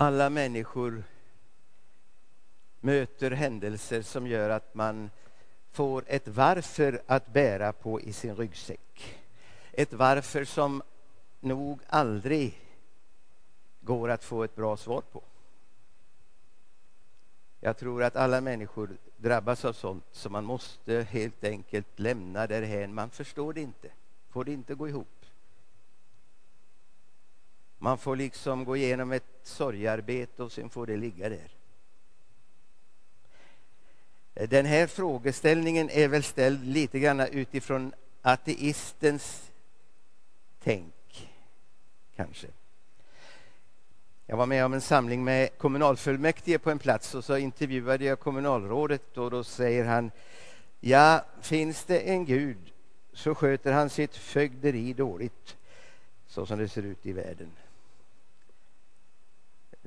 Alla människor möter händelser som gör att man får ett varför att bära på i sin ryggsäck. Ett varför som nog aldrig går att få ett bra svar på. Jag tror att alla människor drabbas av sånt som man måste helt enkelt lämna därhän. Man förstår det inte, får det inte gå ihop. Man får liksom gå igenom ett sorgarbete och sen får det ligga där. Den här frågeställningen är väl ställd lite grann utifrån ateistens tänk, kanske. Jag var med om en samling med kommunalfullmäktige på en plats och så intervjuade jag kommunalrådet och då säger han Ja, finns det en gud så sköter han sitt fögderi dåligt så som det ser ut i världen.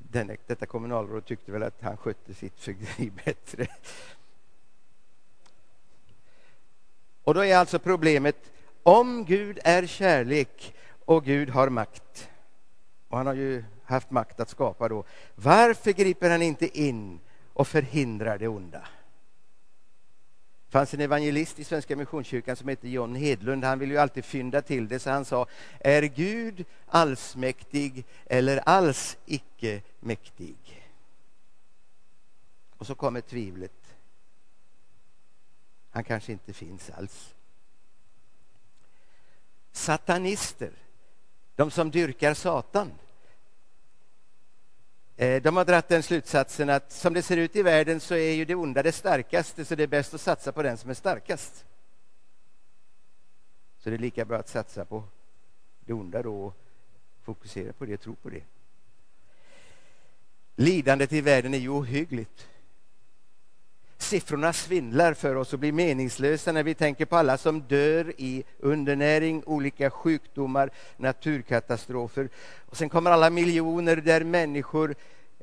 Den, detta kommunalråd tyckte väl att han skötte sitt fögderi bättre. Och då är alltså problemet, om Gud är kärlek och Gud har makt, och han har ju haft makt att skapa då, varför griper han inte in och förhindrar det onda? Det fanns en evangelist i Svenska Missionskyrkan som hette John Hedlund. Han ville ju alltid fynda till det, så han sa Är Gud allsmäktig eller alls icke mäktig? Och så kommer tvivlet. Han kanske inte finns alls. Satanister, de som dyrkar Satan, Eh, de har dragit den slutsatsen att som det ser ut i världen så är ju det onda det starkaste, så det är bäst att satsa på den som är starkast. Så det är lika bra att satsa på det onda då och fokusera på det, tro på det. Lidandet i världen är ju ohyggligt. Siffrorna svindlar för oss och blir meningslösa när vi tänker på alla som dör i undernäring, olika sjukdomar, naturkatastrofer. Och sen kommer alla miljoner där människor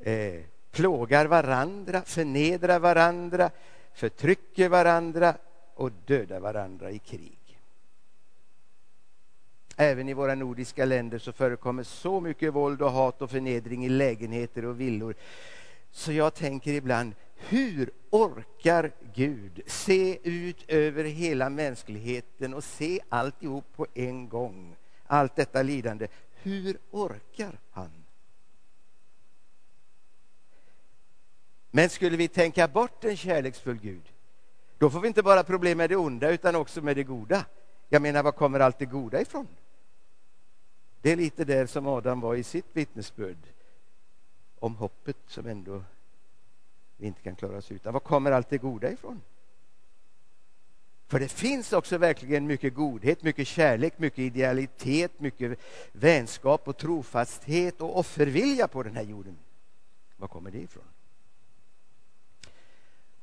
eh, plågar varandra, förnedrar varandra, förtrycker varandra och dödar varandra i krig. Även i våra nordiska länder så förekommer så mycket våld och hat och förnedring i lägenheter och villor. Så jag tänker ibland, hur orkar Gud se ut över hela mänskligheten och se alltihop på en gång? Allt detta lidande. Hur orkar han? Men skulle vi tänka bort en kärleksfull Gud, då får vi inte bara problem med det onda utan också med det goda. Jag menar, var kommer allt det goda ifrån? Det är lite där som Adam var i sitt vittnesbörd om hoppet som ändå vi inte kan klara oss utan. Var kommer allt det goda ifrån? För det finns också verkligen mycket godhet, mycket kärlek, mycket idealitet, mycket vänskap och trofasthet och offervilja på den här jorden. Var kommer det ifrån?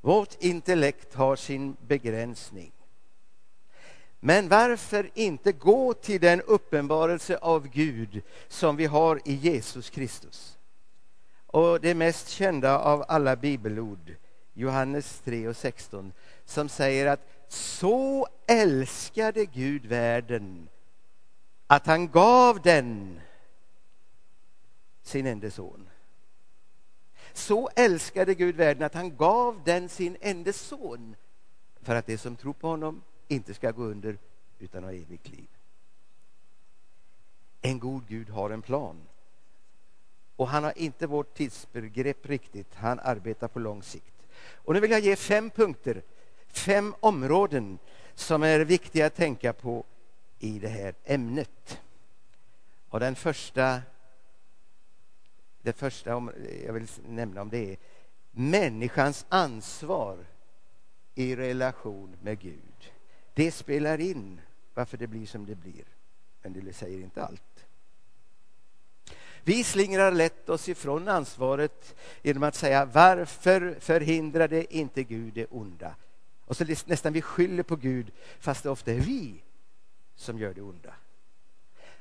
Vårt intellekt har sin begränsning. Men varför inte gå till den uppenbarelse av Gud som vi har i Jesus Kristus? Och det mest kända av alla bibelord, Johannes 3 och 16, som säger att så älskade Gud världen att han gav den sin enda son. Så älskade Gud världen att han gav den sin enda son för att det som tror på honom inte ska gå under utan ha evigt liv. En god Gud har en plan. Och han har inte vårt tidsbegrepp riktigt. Han arbetar på lång sikt. Och nu vill jag ge fem punkter, fem områden som är viktiga att tänka på i det här ämnet. Och den första, det första jag vill nämna om det är människans ansvar i relation med Gud. Det spelar in varför det blir som det blir, men det säger inte allt. Vi slingrar lätt oss ifrån ansvaret genom att säga varför förhindrade inte Gud det onda? Och så nästan vi skyller på Gud fast det ofta är vi som gör det onda.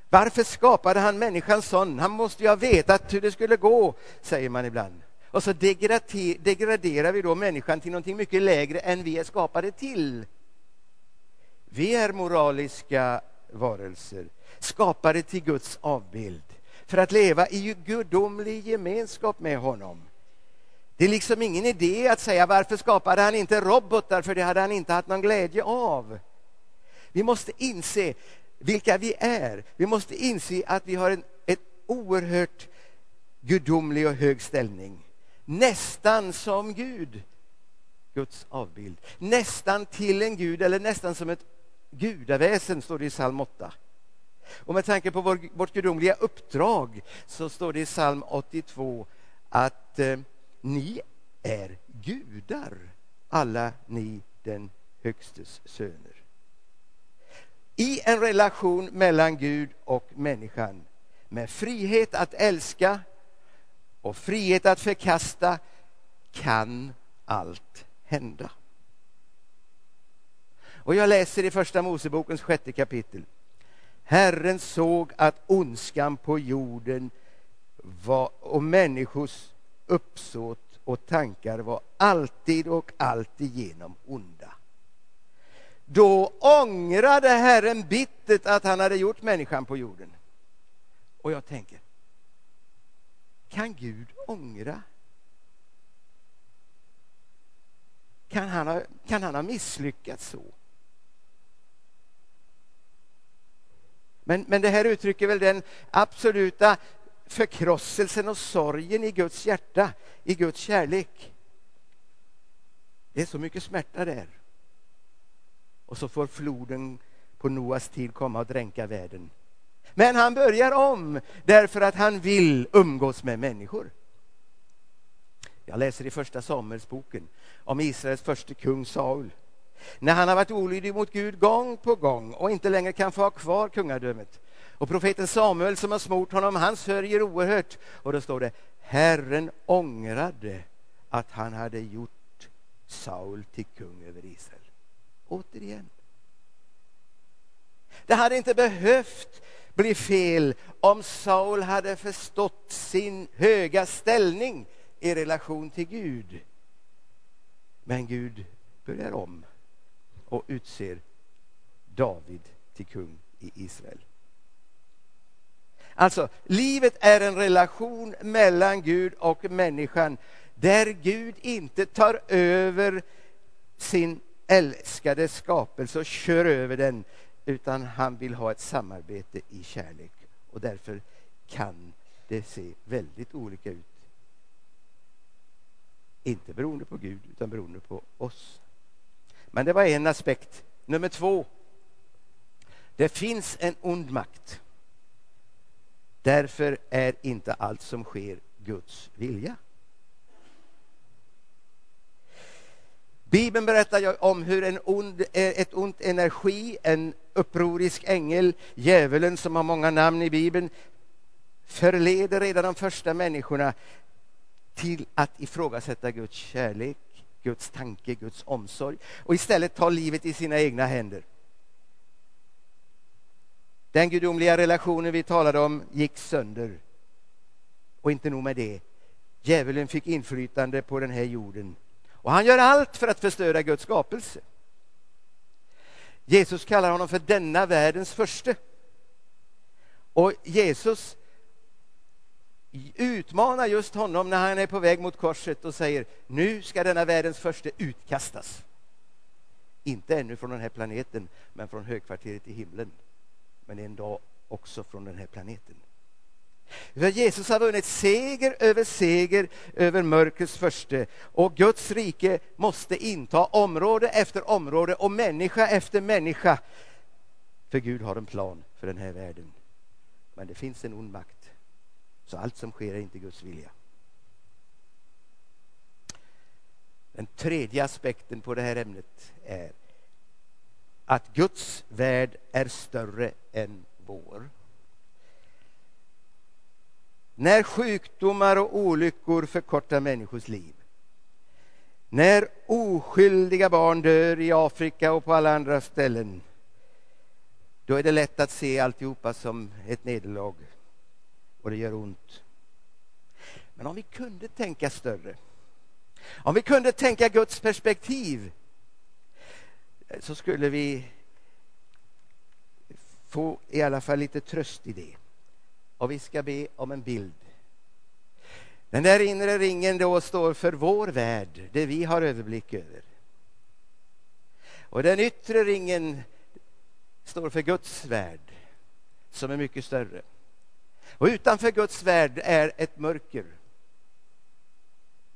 Varför skapade han människan sån? Han måste ju ha vetat hur det skulle gå, säger man ibland. Och så degraderar vi då människan till någonting mycket lägre än vi är skapade till. Vi är moraliska varelser, skapade till Guds avbild. för att leva i gudomlig gemenskap med honom. Det är liksom ingen idé att säga varför skapade han inte robotar, för det hade han inte haft någon glädje av. Vi måste inse vilka vi är. Vi måste inse att vi har en ett oerhört gudomlig och hög ställning. Nästan som Gud. Guds avbild. Nästan till en gud eller nästan som ett gudaväsen, står det i psalm 8. Och med tanke på vår, vårt gudomliga uppdrag så står det i psalm 82 att eh, ni är gudar, alla ni den Högstes söner. I en relation mellan Gud och människan med frihet att älska och frihet att förkasta kan allt hända. Och jag läser i Första Mosebokens sjätte kapitel. Herren såg att ondskan på jorden var, och människors uppsåt och tankar var alltid och alltigenom onda. Då ångrade Herren bittert att han hade gjort människan på jorden. Och jag tänker, kan Gud ångra? Kan han ha, kan han ha misslyckats så? Men, men det här uttrycker väl den absoluta förkrosselsen och sorgen i Guds hjärta, i Guds kärlek. Det är så mycket smärta där. Och så får floden på Noas tid komma och dränka världen. Men han börjar om därför att han vill umgås med människor. Jag läser i första Samuelsboken om Israels första kung Saul. När han har varit olydig mot Gud gång på gång och inte längre kan få ha kvar kungadömet. Och profeten Samuel som har smort honom, han sörjer oerhört. Och då står det, Herren ångrade att han hade gjort Saul till kung över Israel. Återigen. Det hade inte behövt bli fel om Saul hade förstått sin höga ställning i relation till Gud. Men Gud börjar om och utser David till kung i Israel. Alltså, livet är en relation mellan Gud och människan där Gud inte tar över sin älskade skapelse och kör över den utan han vill ha ett samarbete i kärlek. Och därför kan det se väldigt olika ut. Inte beroende på Gud, utan beroende på oss. Men det var en aspekt. Nummer två. Det finns en ond makt. Därför är inte allt som sker Guds vilja. Bibeln berättar om hur en ond, eh, ett ont energi, en upprorisk ängel, djävulen som har många namn i Bibeln, förleder redan de första människorna till att ifrågasätta Guds kärlek, Guds tanke, Guds omsorg och istället ta livet i sina egna händer. Den gudomliga relationen vi talade om gick sönder. Och inte nog med det, djävulen fick inflytande på den här jorden och han gör allt för att förstöra Guds skapelse. Jesus kallar honom för denna världens förste. Och Jesus utmanar just honom när han är på väg mot korset och säger nu ska denna världens förste utkastas. Inte ännu från den här planeten, men från högkvarteret i himlen. Men en dag också från den här planeten. Utan Jesus har vunnit seger över seger över mörkrets första. och Guds rike måste inta område efter område och människa efter människa. För Gud har en plan för den här världen. Men det finns en ond makt. Så allt som sker är inte Guds vilja. Den tredje aspekten på det här ämnet är att Guds värld är större än vår. När sjukdomar och olyckor förkortar människors liv. När oskyldiga barn dör i Afrika och på alla andra ställen. Då är det lätt att se alltihopa som ett nederlag. Och det gör ont. Men om vi kunde tänka större. Om vi kunde tänka Guds perspektiv. Så skulle vi få i alla fall lite tröst i det. Och vi ska be om en bild. Den där inre ringen då står för vår värld, det vi har överblick över. Och den yttre ringen står för Guds värld, som är mycket större. Och utanför Guds värld är ett mörker.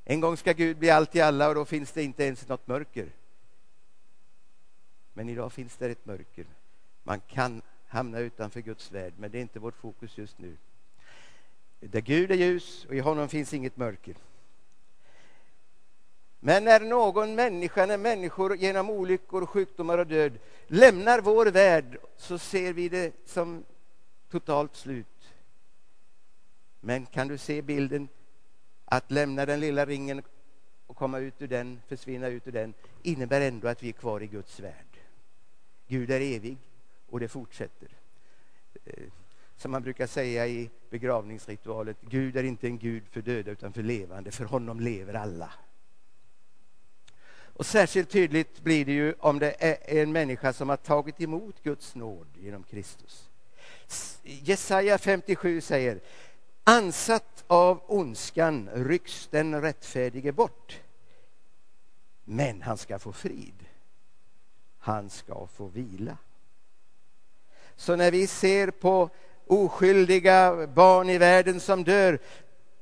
En gång ska Gud bli allt i alla och då finns det inte ens något mörker. Men idag finns det ett mörker. Man kan hamna utanför Guds värld, men det är inte vårt fokus just nu. Där Gud är ljus och i honom finns inget mörker. Men när någon människa, när människor genom olyckor, sjukdomar och död lämnar vår värld så ser vi det som totalt slut. Men kan du se bilden? Att lämna den lilla ringen och komma ut ur den, försvinna ut ur den innebär ändå att vi är kvar i Guds värld. Gud är evig och det fortsätter. Eh, som man brukar säga i begravningsritualet, Gud är inte en Gud för döda utan för levande, för honom lever alla. Och Särskilt tydligt blir det ju om det är en människa som har tagit emot Guds nåd genom Kristus. Jesaja 57 säger Ansatt av ondskan rycks den rättfärdige bort. Men han ska få frid. Han ska få vila. Så när vi ser på oskyldiga barn i världen som dör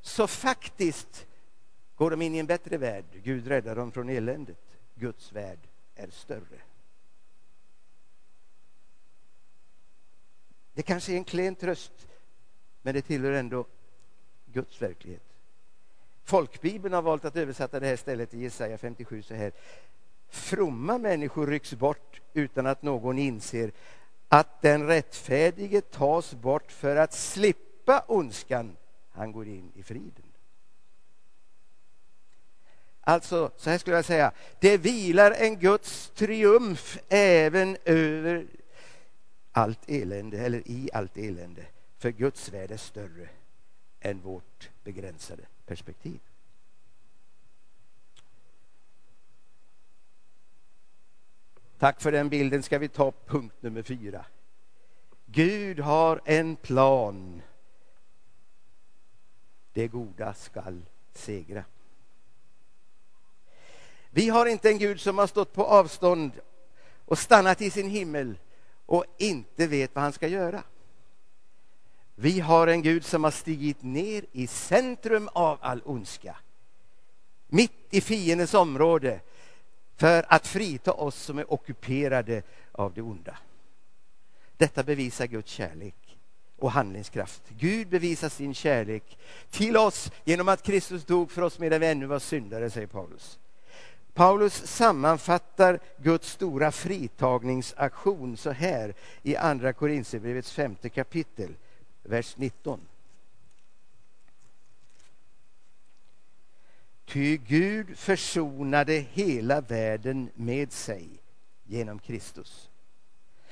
så faktiskt går de in i en bättre värld. Gud räddar dem från eländet. Guds värld är större. Det kanske är en klen tröst, men det tillhör ändå Guds verklighet. Folkbibeln har valt att översätta det här stället i Jesaja 57 så här. Fromma människor rycks bort utan att någon inser att den rättfärdige tas bort för att slippa ondskan. Han går in i friden. Alltså, så här skulle jag säga, det vilar en Guds triumf även över allt elände, eller i allt elände. För Guds värld är större än vårt begränsade perspektiv. Tack för den bilden. Ska vi ta punkt nummer fyra. Gud har en plan. Det goda skall segra. Vi har inte en Gud som har stått på avstånd och stannat i sin himmel och inte vet vad han ska göra. Vi har en Gud som har stigit ner i centrum av all ondska. Mitt i fiendens område för att frita oss som är ockuperade av det onda. Detta bevisar Guds kärlek och handlingskraft. Gud bevisar sin kärlek till oss genom att Kristus dog för oss medan vi ännu var syndare, säger Paulus. Paulus sammanfattar Guds stora fritagningsaktion så här i Andra Korinthierbrevets femte kapitel, vers 19. Ty Gud försonade hela världen med sig genom Kristus.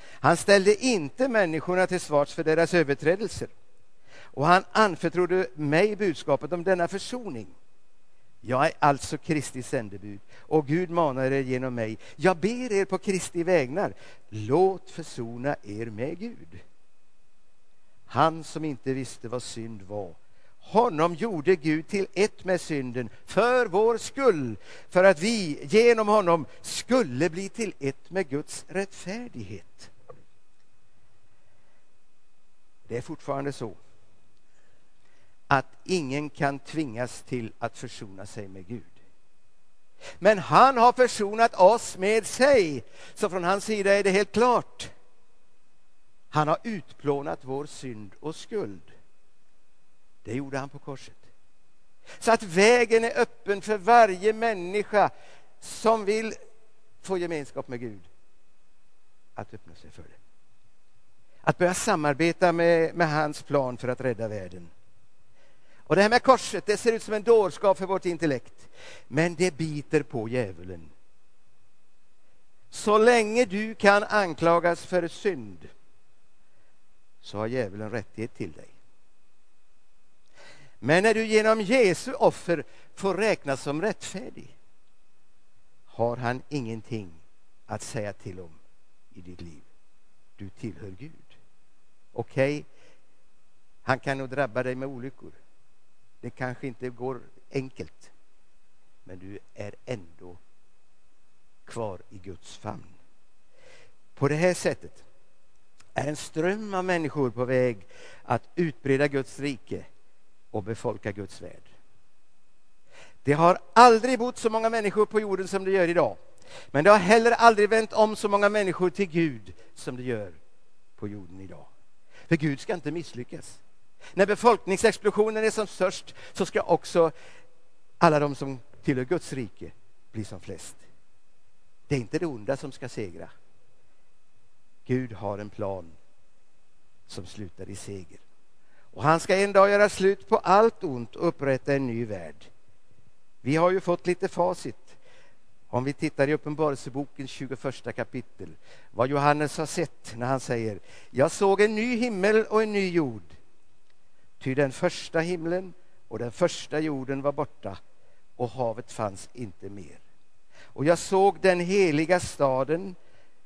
Han ställde inte människorna till svars för deras överträdelser och han anförtrodde mig budskapet om denna försoning. Jag är alltså Kristi sändebud och Gud manar er genom mig. Jag ber er på Kristi vägnar, låt försona er med Gud. Han som inte visste vad synd var honom gjorde Gud till ett med synden för vår skull, för att vi genom honom skulle bli till ett med Guds rättfärdighet. Det är fortfarande så att ingen kan tvingas till att försona sig med Gud. Men han har försonat oss med sig, så från hans sida är det helt klart. Han har utplånat vår synd och skuld. Det gjorde han på korset. Så att vägen är öppen för varje människa som vill få gemenskap med Gud att öppna sig för det. Att börja samarbeta med, med hans plan för att rädda världen. Och Det här med korset det ser ut som en dårskap för vårt intellekt. Men det biter på djävulen. Så länge du kan anklagas för synd så har djävulen rättighet till dig. Men när du genom Jesu offer får räknas som rättfärdig har han ingenting att säga till om i ditt liv. Du tillhör Gud. Okej, okay? Han kan nog drabba dig med olyckor. Det kanske inte går enkelt. Men du är ändå kvar i Guds famn. På det här sättet är en ström av människor på väg att utbreda Guds rike och befolka Guds värld. Det har aldrig bott så många människor på jorden som det gör idag. Men det har heller aldrig vänt om så många människor till Gud som det gör på jorden idag. För Gud ska inte misslyckas. När befolkningsexplosionen är som störst så ska också alla de som tillhör Guds rike bli som flest. Det är inte det onda som ska segra. Gud har en plan som slutar i seger. Och han ska en dag göra slut på allt ont och upprätta en ny värld. Vi har ju fått lite facit. Om vi tittar i Uppenbarelsebokens 21 kapitel, vad Johannes har sett när han säger Jag såg en ny himmel och en ny jord. Ty den första himlen och den första jorden var borta och havet fanns inte mer. Och jag såg den heliga staden,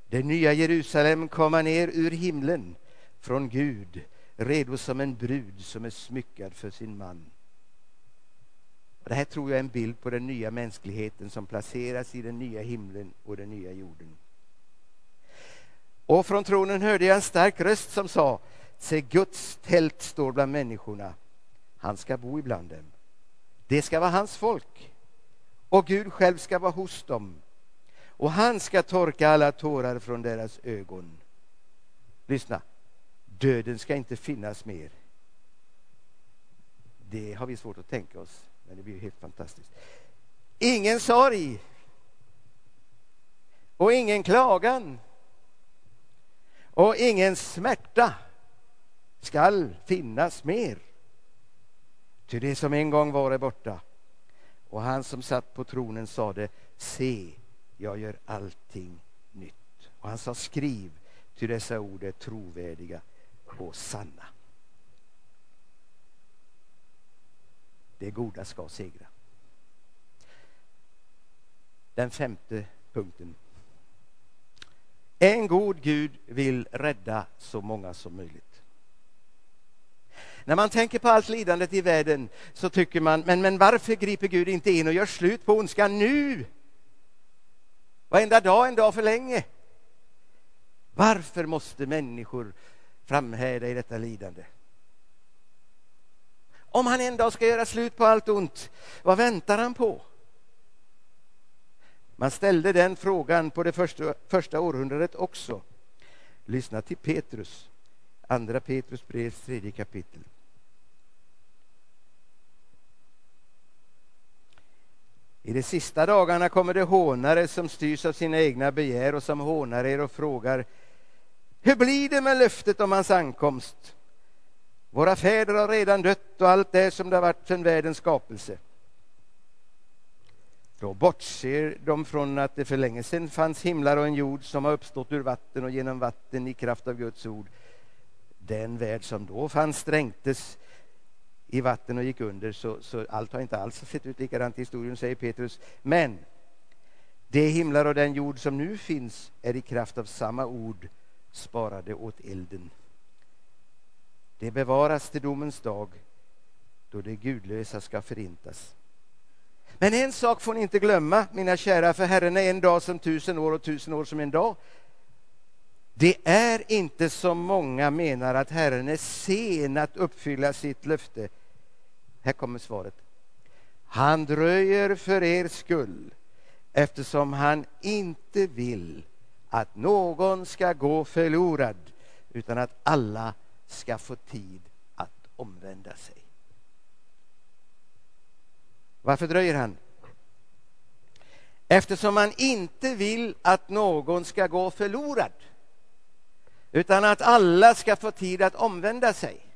det nya Jerusalem, komma ner ur himlen från Gud, redo som en brud som är smyckad för sin man. Det här tror jag är en bild på den nya mänskligheten som placeras i den nya himlen och den nya jorden. Och från tronen hörde jag en stark röst som sa Se, Guds tält står bland människorna. Han ska bo ibland dem. Det ska vara hans folk och Gud själv ska vara hos dem och han ska torka alla tårar från deras ögon. Lyssna, döden ska inte finnas mer. Det har vi svårt att tänka oss, men det blir helt fantastiskt. Ingen sorg och ingen klagan och ingen smärta skall finnas mer. Ty det som en gång var är borta. Och han som satt på tronen sade, se, jag gör allting nytt. Och han sa, skriv, ty dessa ord är trovärdiga och sanna. Det goda ska segra. Den femte punkten. En god Gud vill rädda så många som möjligt. När man tänker på allt lidandet i världen så tycker man, men, men varför griper Gud inte in och gör slut på ondskan nu? Varenda dag en dag för länge. Varför måste människor framhärda i detta lidande? Om han en dag ska göra slut på allt ont, vad väntar han på? Man ställde den frågan på det första, första århundradet också. Lyssna till Petrus, andra Petrus brevs tredje kapitel. I de sista dagarna kommer det hånare som styrs av sina egna begär och som hånar er och frågar hur blir det med löftet om hans ankomst? Våra fäder har redan dött och allt är som det har varit sedan världens skapelse. Då bortser de från att det för länge sedan fanns himlar och en jord som har uppstått ur vatten och genom vatten i kraft av Guds ord. Den värld som då fanns strängtes i vatten och gick under, så, så allt har inte alls sett ut likadant i historien, säger Petrus. Men de himlar och den jord som nu finns är i kraft av samma ord sparade åt elden. Det bevaras till domens dag då det gudlösa ska förintas. Men en sak får ni inte glömma, mina kära, för Herren är en dag som tusen år och tusen år som en dag. Det är inte som många menar att Herren är sen att uppfylla sitt löfte här kommer svaret. Han dröjer för er skull eftersom han inte vill att någon ska gå förlorad utan att alla ska få tid att omvända sig. Varför dröjer han? Eftersom han inte vill att någon ska gå förlorad utan att alla ska få tid att omvända sig.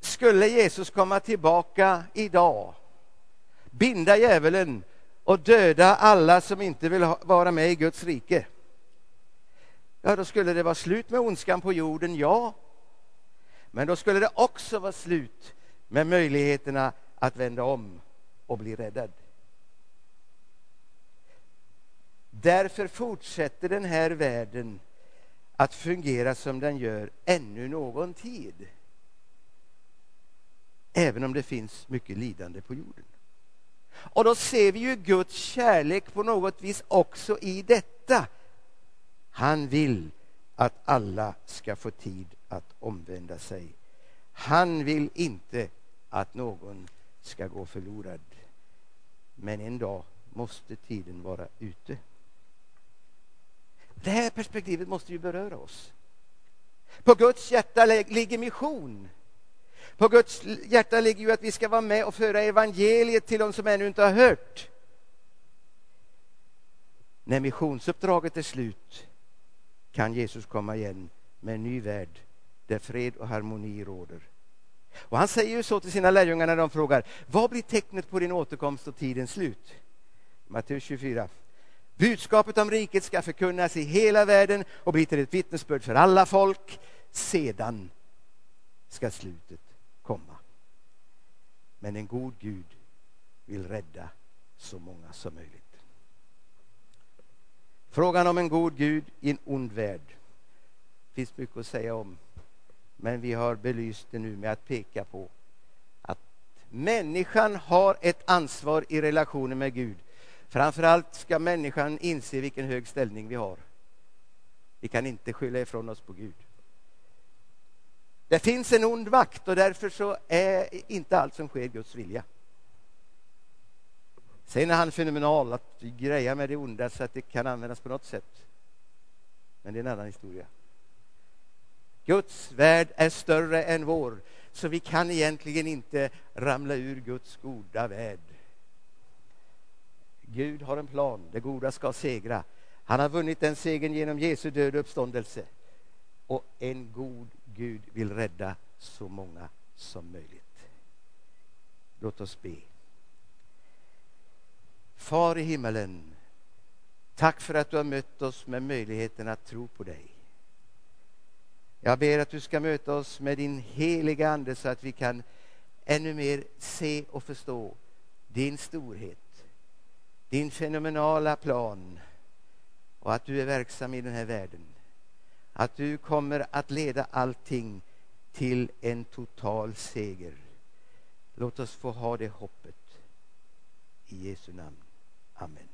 Skulle Jesus komma tillbaka idag, binda djävulen och döda alla som inte vill vara med i Guds rike, ja, då skulle det vara slut med ondskan på jorden, ja. Men då skulle det också vara slut med möjligheterna att vända om och bli räddad. Därför fortsätter den här världen att fungera som den gör ännu någon tid. Även om det finns mycket lidande på jorden. Och då ser vi ju Guds kärlek på något vis också i detta. Han vill att alla ska få tid att omvända sig. Han vill inte att någon ska gå förlorad. Men en dag måste tiden vara ute. Det här perspektivet måste ju beröra oss. På Guds hjärta ligger mission. På Guds hjärta ligger ju att vi ska vara med och föra evangeliet till de som ännu inte har hört. När missionsuppdraget är slut kan Jesus komma igen med en ny värld där fred och harmoni råder. Och Han säger ju så till sina lärjungar när de frågar vad blir tecknet på din återkomst och tidens slut? Matteus 24. Budskapet om riket ska förkunnas i hela världen och bli till ett vittnesbörd för alla folk. Sedan ska slutet komma. Men en god Gud vill rädda så många som möjligt. Frågan om en god Gud i en ond värld finns mycket att säga om. Men vi har belyst det nu med att peka på att människan har ett ansvar i relationen med Gud. Framförallt ska människan inse vilken hög ställning vi har. Vi kan inte skylla ifrån oss på Gud. Det finns en ond vakt och därför så är inte allt som sker Guds vilja. Sen är han fenomenal att greja med det onda så att det kan användas på något sätt. Men det är en annan historia. Guds värld är större än vår, så vi kan egentligen inte ramla ur Guds goda värld. Gud har en plan, det goda ska segra. Han har vunnit den segern genom Jesu död och uppståndelse. Och en god Gud vill rädda så många som möjligt. Låt oss be. Far i himmelen, tack för att du har mött oss med möjligheten att tro på dig. Jag ber att du ska möta oss med din heliga Ande så att vi kan ännu mer se och förstå din storhet, din fenomenala plan och att du är verksam i den här världen. Att du kommer att leda allting till en total seger. Låt oss få ha det hoppet. I Jesu namn. Amen.